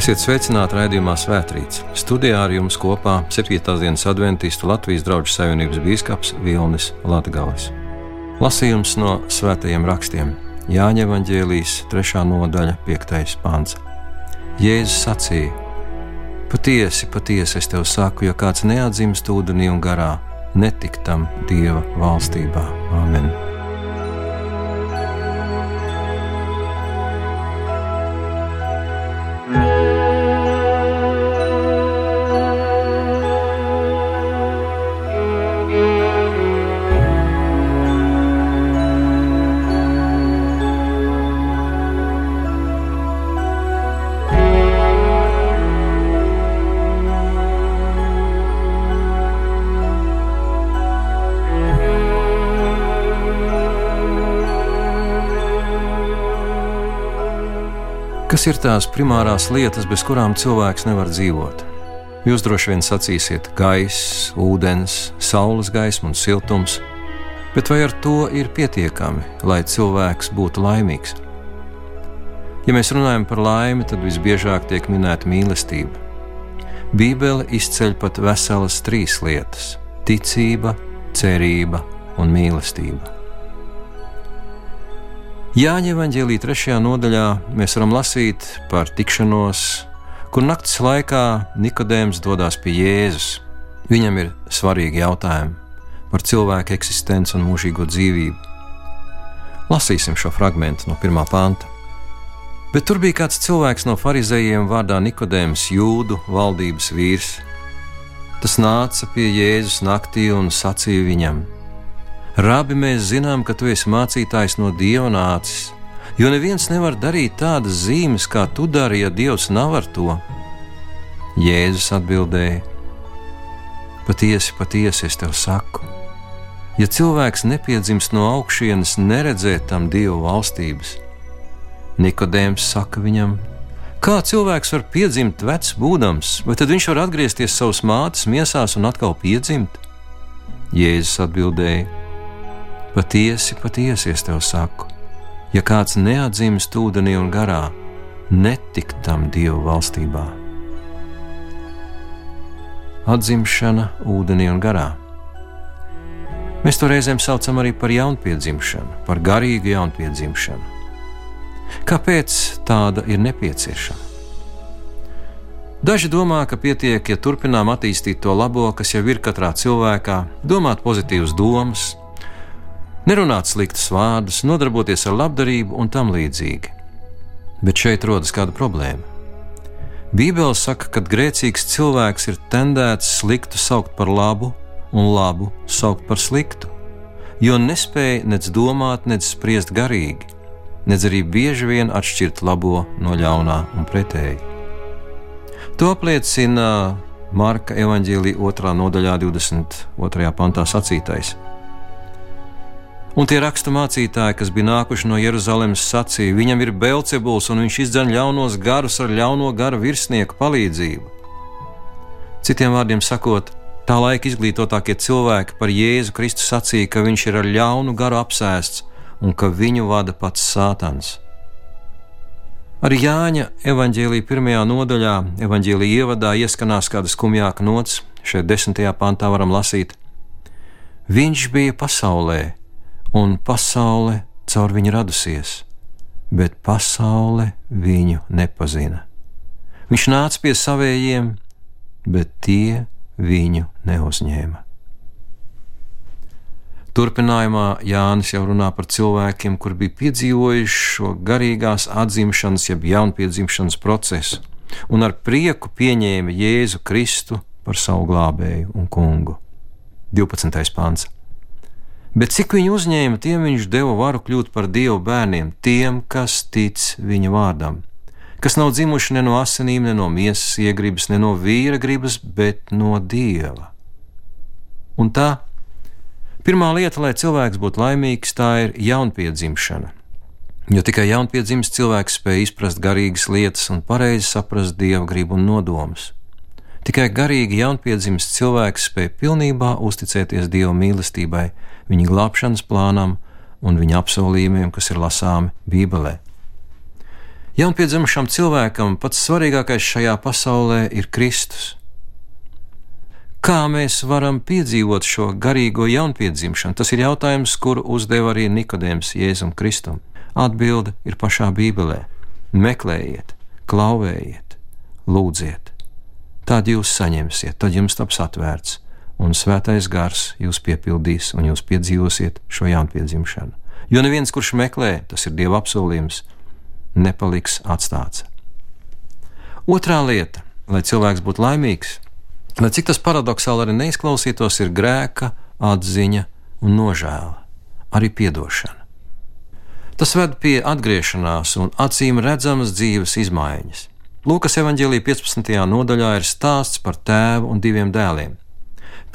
Esiet sveicināti raidījumā Svētrīts. Studijā ar jums kopā 7. dienas adventistu Latvijas draugu savienības bīskaps Vilnis Latgales. Lasījums no svētajiem rakstiem Jāņa Evanģēlijas 3. nodaļa 5. pāns. Jēzus sacīja: Patiesi, patiesi es tev saku, ja kāds neatzīst ūdenī un garā, netiktam Dieva valstībā. Āmen! Kas ir tās primārās lietas, bez kurām cilvēks nevar dzīvot? Jūs droši vien sacīsiet, gaiss, ūdens, saules gaisma un siltums, bet vai ar to ir pietiekami, lai cilvēks būtu laimīgs? Ja mēs runājam par laimi, tad visbiežāk tiek minēta mīlestība. Bībele izceļ pat veselas trīs lietas - ticība, cerība un mīlestība. Jāņa evanģēlī trešajā nodaļā mēs varam lasīt par tikšanos, kur naktas laikā Nikodējums dodas pie Jēzus. Viņam ir svarīgi jautājumi par cilvēku eksistenci un mūžīgo dzīvību. Lasīsim šo fragment no pirmā panta. Bet tur bija kāds cilvēks no farizējiem vārdā Nikodējums, jūdu valdības vīrs. Tas nāca pie Jēzus naktī un sacīja viņam: Rabi, mēs zinām, ka tu esi mācītājs no dieva nācis, jo neviens nevar darīt tādas zīmes, kā tu dari, ja dievs nav ar to. Jēzus atbildēja: Patiesi, patiesi es tev saku, ja cilvēks nepiedzimst no augšienes, neredzēt tam dievu valstības. Nikodējums saka viņam, kā cilvēks var piedzimt vecs būdams, vai tad viņš var atgriezties savas mātes miesās un atkal piedzimt? Jēzus atbildēja: Patiesi, patiesi es tev saku, ja kāds neatzīst ūdenī un garā, netikt tam Dieva valstībā. Atzimšana ūdenī un garā. Mēs to reizēm saucam arī par jaunpiedzimšanu, par garīgu jaunpiedzimšanu. Kāpēc tāda ir nepieciešama? Daži domā, ka pietiek, ja turpinām attīstīt to labo, kas jau ir katrā cilvēkā, domāt pozitīvas domas, nerunāt sliktus vārdus, nodarboties ar labdarību un tam līdzīgi. Bet šeit rodas kāda problēma. Bībele saka, ka grēcīgs cilvēks ir tendēts sliktu saukt par labu un labu saukt par sliktu, jo nespēja nec domāt, nec spriest garīgi, nec arī bieži vien atšķirt labo no ļaunā un pretēji. To apliecina Marka evanģēlī 2. nodaļā 22. pantā sacītais. Un tie rakstu mācītāji, kas bija nākuši no Jeruzalemes, sacīja, viņam ir Belcebuls un viņš izdzen ļaunos garus ar ļauno garu virsnieku palīdzību. Citiem vārdiem sakot, tā laika izglītotākie cilvēki par Jēzu Kristu sacīja, ka viņš ir ar ļaunu garu apsēsts un ka viņu vada pats Sātans. Arī Jāņa evanģēlīja pirmajā nodaļā, evanģēlīja ievadā ieskanās kāda skumjāka nots, šeit desmitajā pantā varam lasīt: Viņš bija pasaulē, un pasaule caur viņu radusies, bet pasaule viņu nepazina. Viņš nāca pie savējiem, bet tie viņu neuzņēma. Turpinājumā Jānis jau runā par cilvēkiem, kur bija piedzīvojuši šo garīgās atzimšanas, jeb jaunpiedzimšanas procesu, un ar prieku pieņēma Jēzu Kristu par savu glābēju un kungu. 12. pāns bet cik viņu uzņēma, tiem viņš deva varu kļūt par dievu bērniem, tiem, kas tic viņa vārdam, kas nav dzimuši ne no asinīm, ne no miesas iegribas, ne no vīra gribas, bet no dieva. Un tā pirmā lieta, lai cilvēks būtu laimīgs, tā ir jaunpiedzimšana. Jo tikai jaunpiedzimis cilvēks spēj izprast garīgas lietas un pareizi saprast dieva gribu un nodomus. Tikai garīgi jaunpiedzimis cilvēks spēj pilnībā uzticēties dieva mīlestībai, viņa glābšanas plānam un viņa apsolījumiem, kas ir lasāmi Bībelē. Jaunpiedzimušam cilvēkam pats svarīgākais šajā pasaulē ir Kristus. Kā mēs varam piedzīvot šo garīgo jaunpiedzimšanu? Tas ir jautājums, kuru uzdeva arī Nikodējums Jēzum Kristum. Atbilde ir pašā Bībelē. Meklējiet, klauvējiet, lūdziet. Tad jūs saņemsiet, tad jums taps atvērts, un svētais gars jūs piepildīs, un jūs piedzīvosiet šo jaunpiedzimšanu. Jo neviens, kurš meklē, tas ir Dieva apsolījums, nepaliks atstāts. Otrā lieta, lai cilvēks būtu laimīgs, lai cik tas paradoxāli arī neizklausītos, ir grēka, atziņa un nožēla, arī piedošana. Tas ved pie atgriešanās un acīm redzamas dzīves izmaiņas. Lūkas evanģēlīja 15. nodaļā ir stāsts par tēvu un diviem dēliem.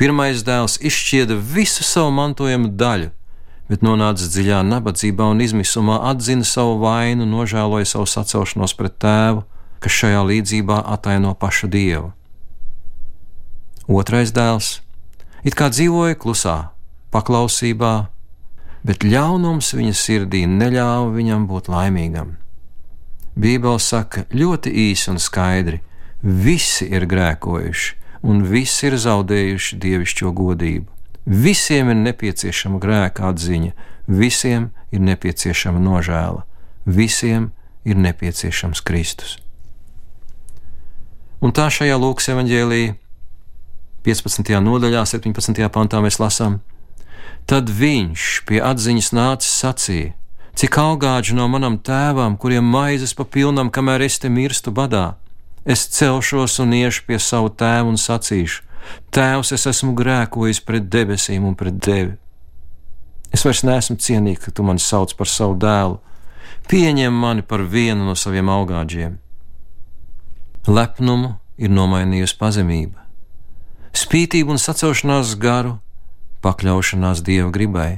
Pirmais dēls izšķieda visu savu mantojumu daļu, bet nonācis dziļā nabadzībā un izmisumā, atzina savu vainu, nožēloja savu sacelšanos pret tēvu, kas šajā līdzībā ataino pašu dievu. Otrais dēls it kā dzīvoja klusā, paklausībā, bet ļaunums viņa sirdī neļāva viņam būt laimīgam. Bībele saka ļoti īsi un skaidri: visi ir grēkojuši, un visi ir zaudējuši dievišķo godību. Visiem ir nepieciešama grēka atziņa, visiem ir nepieciešama nožēla, visiem ir nepieciešams Kristus. Un tā šajā Lūkas evanģēlīja 15. nodaļā, 17. pantā mēs lasām: Tad viņš pie atziņas nācis sacīja: Cik augāģi no manam tēvam, kuriem maizes pa pilnam, kamēr es te mirstu badā, es celšos un iešu pie savu tēvu un sacīšu: Tēvs, es esmu grēkojis pret debesīm un pret tevi. Es vairs neesmu cienīgs, ka tu mani sauc par savu dēlu. Pieņem mani par vienu no saviem augāģiem. Lepnumu ir nomainījusi pazemība, spītību un sacelšanās garu, pakļaušanās dieva gribai,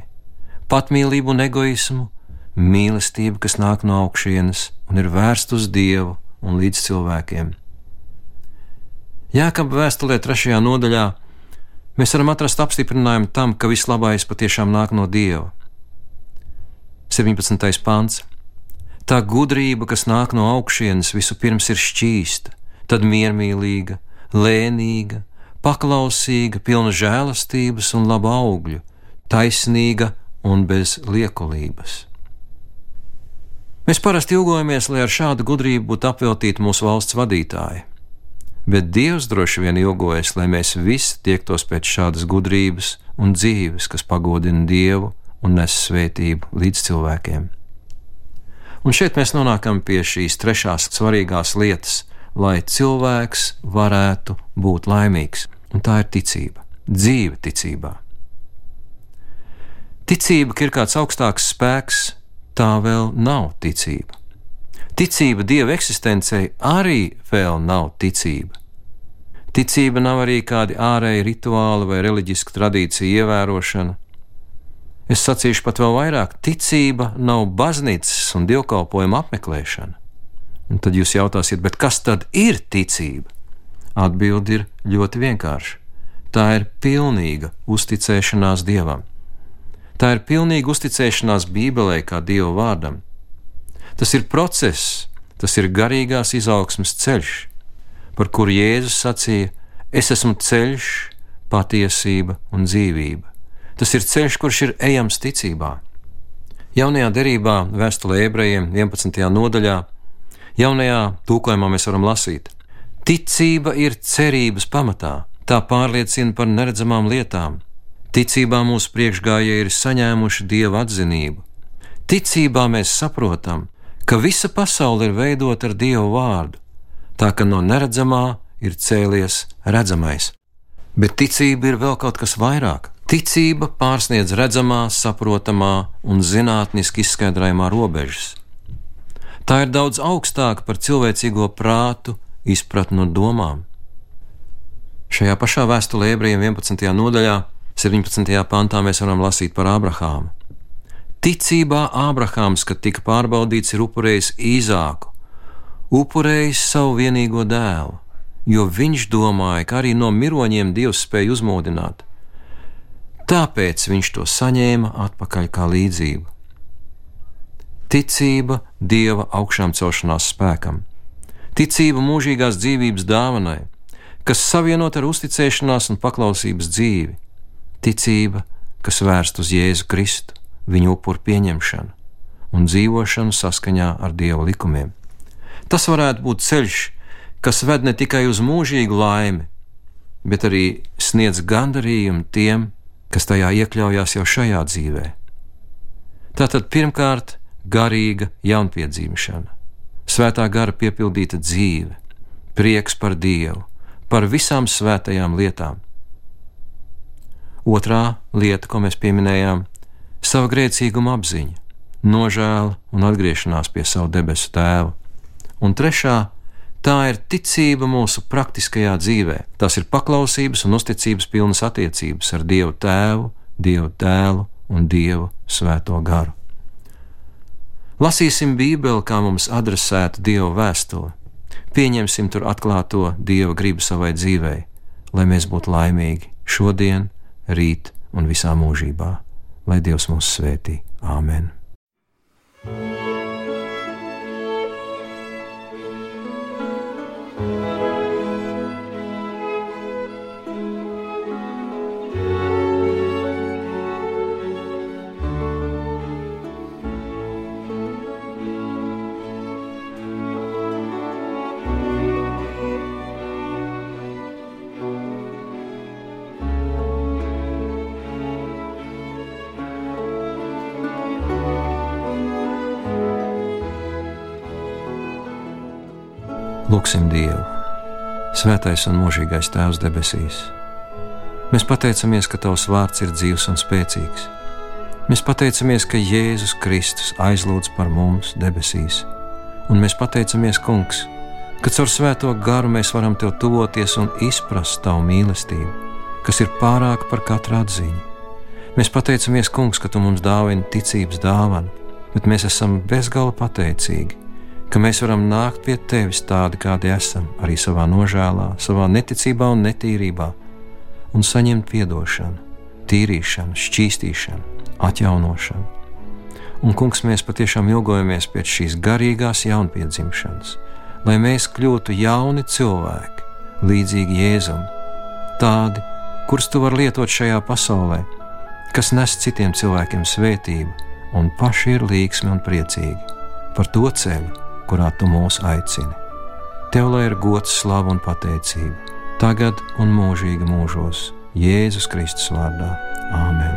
patmīlību un egoismu, mīlestību, kas nāk no augšienes un ir vērsta uz dievu un līdz cilvēkiem. Jēkab vēstulē trešajā nodaļā mēs varam atrast apstiprinājumu tam, ka viss labais patiešām nāk no Dieva. 17. pāns. Tā gudrība, kas nāk no augšienes, vispirms ir šķīsta, tad miermīlīga, lēnīga, paklausīga, pilna žēlastības un laba augļu, taisnīga un bez liekulības. Mēs parasti ilgojamies, lai ar šādu gudrību būtu apveltīti mūsu valsts vadītāji bet Dievs droši vien ilgojas, lai mēs visi tiektos pēc šādas gudrības un dzīves, kas pagodina Dievu un nes svētību līdz cilvēkiem. Un šeit mēs nonākam pie šīs trešās svarīgās lietas, lai cilvēks varētu būt laimīgs, un tā ir ticība, dzīve ticībā. Ticība, ka ir kāds augstāks spēks, tā vēl nav ticība. Ticība Dieva eksistencei arī vēl nav ticība. Ticība nav arī kādi ārēji rituāli vai reliģiska tradīcija ievērošana. Es sacīšu pat vēl vairāk, ticība nav baznīcas un dievkalpojuma apmeklēšana. Un tad jūs jautājsiet, kas tad ir ticība? Atbilde ir ļoti vienkārša. Tā ir pilnīga uzticēšanās Dievam. Tā ir pilnīga uzticēšanās Bībelē kā Dieva vārdam. Tas ir process, tas ir garīgās izaugsmas ceļš, par kuru Jēzus sacīja: Es esmu ceļš, patiesība un dzīvība. Tas ir ceļš, kurš ir ejams ticībā. Jaunajā derībā, vēstulē ebrejiem 11. nodaļā, jaunajā tūkojumā mēs varam lasīt: Ticība ir cerības pamatā, tā pārliecina par neredzamām lietām. Ticībā mūsu priekšgājēji ir saņēmuši dieva atzinību. Ticībā mēs saprotam, ka visa pasaule ir veidota ar Dievu vārdu, tā ka no neredzamā ir cēlies redzamais. Bet ticība ir vēl kaut kas vairāk. Ticība pārsniedz redzamā, saprotamā un zinātniski izskaidrojamā robežas. Tā ir daudz augstāka par cilvēcīgo prātu, izpratni un domām. Šajā pašā vēstulē ebrejiem 11. nodaļā, 17. pantā mēs varam lasīt par Abrahāmu. Ticībā Ābrahāms, kad tika pārbaudīts, ir upurējis īzāku, upurējis savu vienīgo dēlu, jo viņš domāja, ka arī no miroņiem Dievs spēja uzmodināt. Tāpēc viņš to saņēma atpakaļ kā līdzību. ticība dieva augšām celšanās spēkam, ticība mūžīgās dzīvības dāvanai, kas savienot ar uzticēšanās un paklausības dzīvi, ticība, kas vērsta uz Jēzu Kristu, viņa upuru pieņemšanu un dzīvošanu saskaņā ar Dieva likumiem. Tas varētu būt ceļš, kas ved ne tikai uz mūžīgu laimi, bet arī sniedz gandarījumu tiem, kas tajā iekļaujās jau šajā dzīvē. Tātad pirmkārt, garīga jaunpiedzimšana, svētā gara piepildīta dzīve, prieks par Dievu, par visām svētajām lietām. Otrā lieta, ko mēs pieminējām, ir sava grēcīguma apziņa, nožēla un atgriešanās pie savu debesu tēva. Un trešā tā ir ticība mūsu praktiskajā dzīvē. Tas ir paklausības un uzticības pilnas attiecības ar Dievu Tēvu, Dievu Dēlu un Dievu Svēto garu. Lasīsim Bībeli, kā mums adresēta Dieva vēstule, pieņemsim tur atklāto Dieva gribu savai dzīvei, lai mēs būtu laimīgi šodien, rīt un visā mūžībā. Lai Dievs mūs svētī. Āmen! Lūksim Dievu, Svētais un mūžīgais Tēvs debesīs. Mēs pateicamies, ka Tavs vārds ir dzīves un spēcīgs. Mēs pateicamies, ka Jēzus Kristus aizlūdz par mums debesīs, un mēs pateicamies, Kungs, ka caur Svēto garu mēs varam Tev tuvoties un izprast Tavu mīlestību, kas ir pārāka par katru atziņu. Mēs pateicamies, Kungs, ka Tu mums dāvini ticības dāvanu, bet mēs esam bezgala pateicīgi ka mēs varam nākt pie tevis tādi, kādi esam, arī savā nožēlā, savā neticībā un netīrībā, un saņemt atdošanu, tīrīšanu, šķīstīšanu, atjaunošanu. Un, kungs, mēs patiešām ilgojamies pēc šīs garīgās jaunpiedzimšanas, lai mēs kļūtu jauni cilvēki, līdzīgi Jēzum, tādi, kurus tu vari lietot šajā pasaulē, kas nes citiem cilvēkiem svētību un paši ir līgsmi un priecīgi par to ceļu kurā tu mūs aicini. Tev lai ir gods, slava un pateicība, tagad un mūžīgi mūžos, Jēzus Kristus vārdā. Āmen!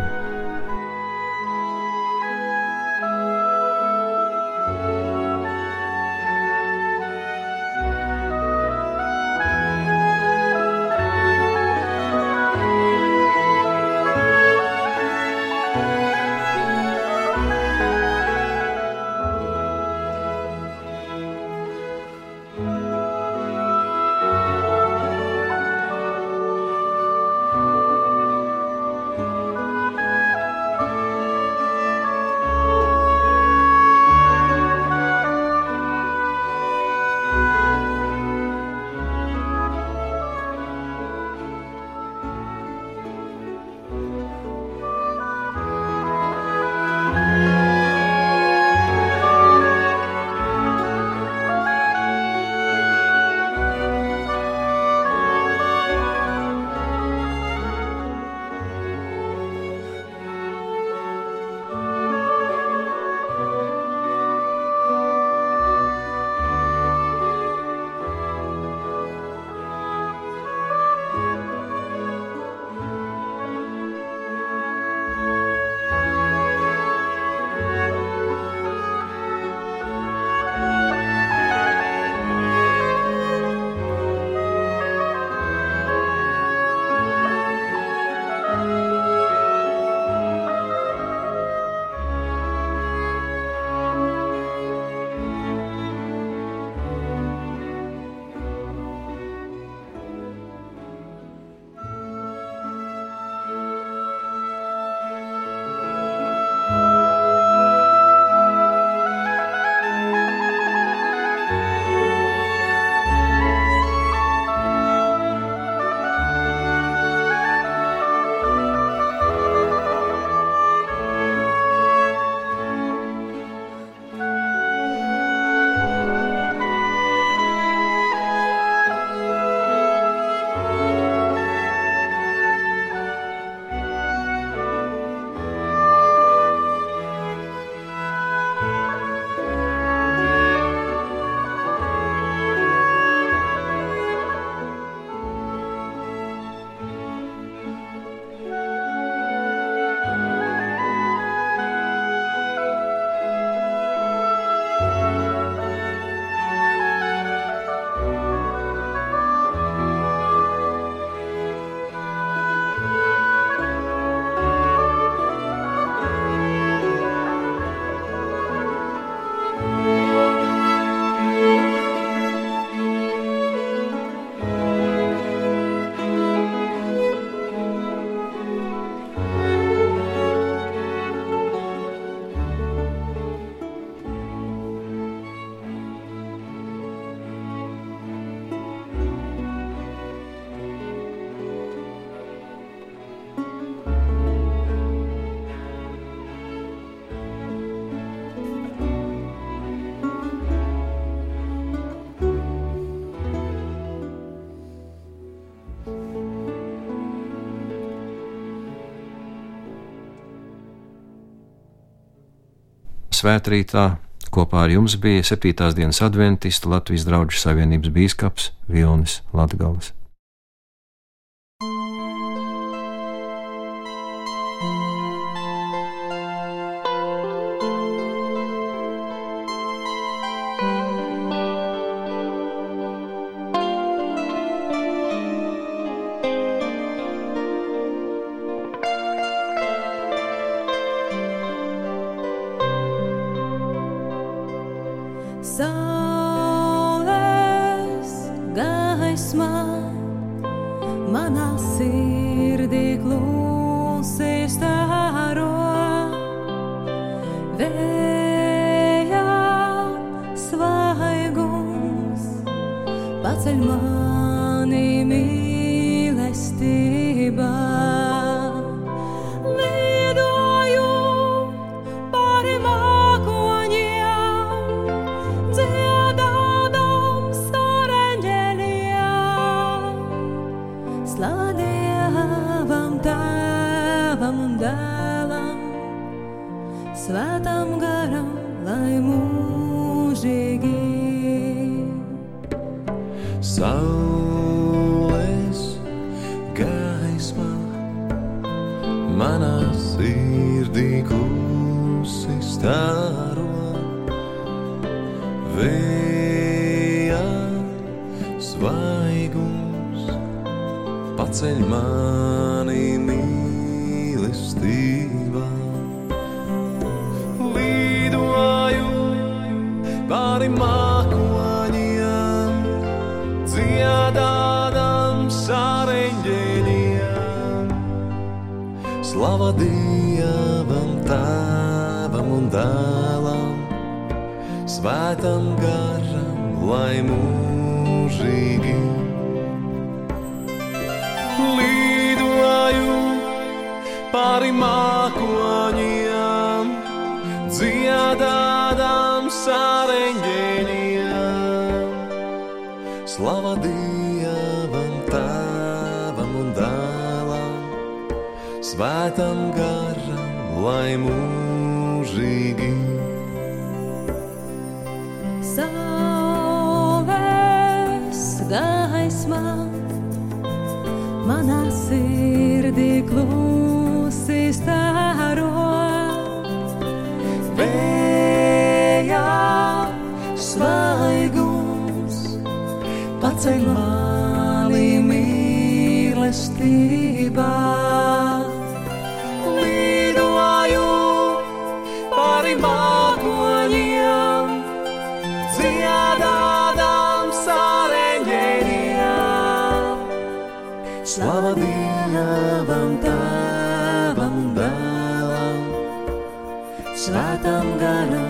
Svētrītā. Kopā ar jums bija 7. dienas adventista Latvijas draugu savienības bīskaps Vilnis Latgals. Sirdī klusi stāro vējā svaigums paceļ mani mīlestībā. Manā sirdī klusi stāro vējā svaigums paceļ mani mīlestībā. Svētam garam, lai mūžīgi lidoju pāri mākoņiem, dziedādams ar eņģeļiem. Slava Dievam, Tēvam un Dēlam, Svētam garam, lai mūžīgi. Sirdī klusi stāro vējā svaigums paceļ mani mīlestībā. Lidoju pāri mākoņiem, dziedādams ar eņģeļiem. Slava Dievam, Svētam garam, lai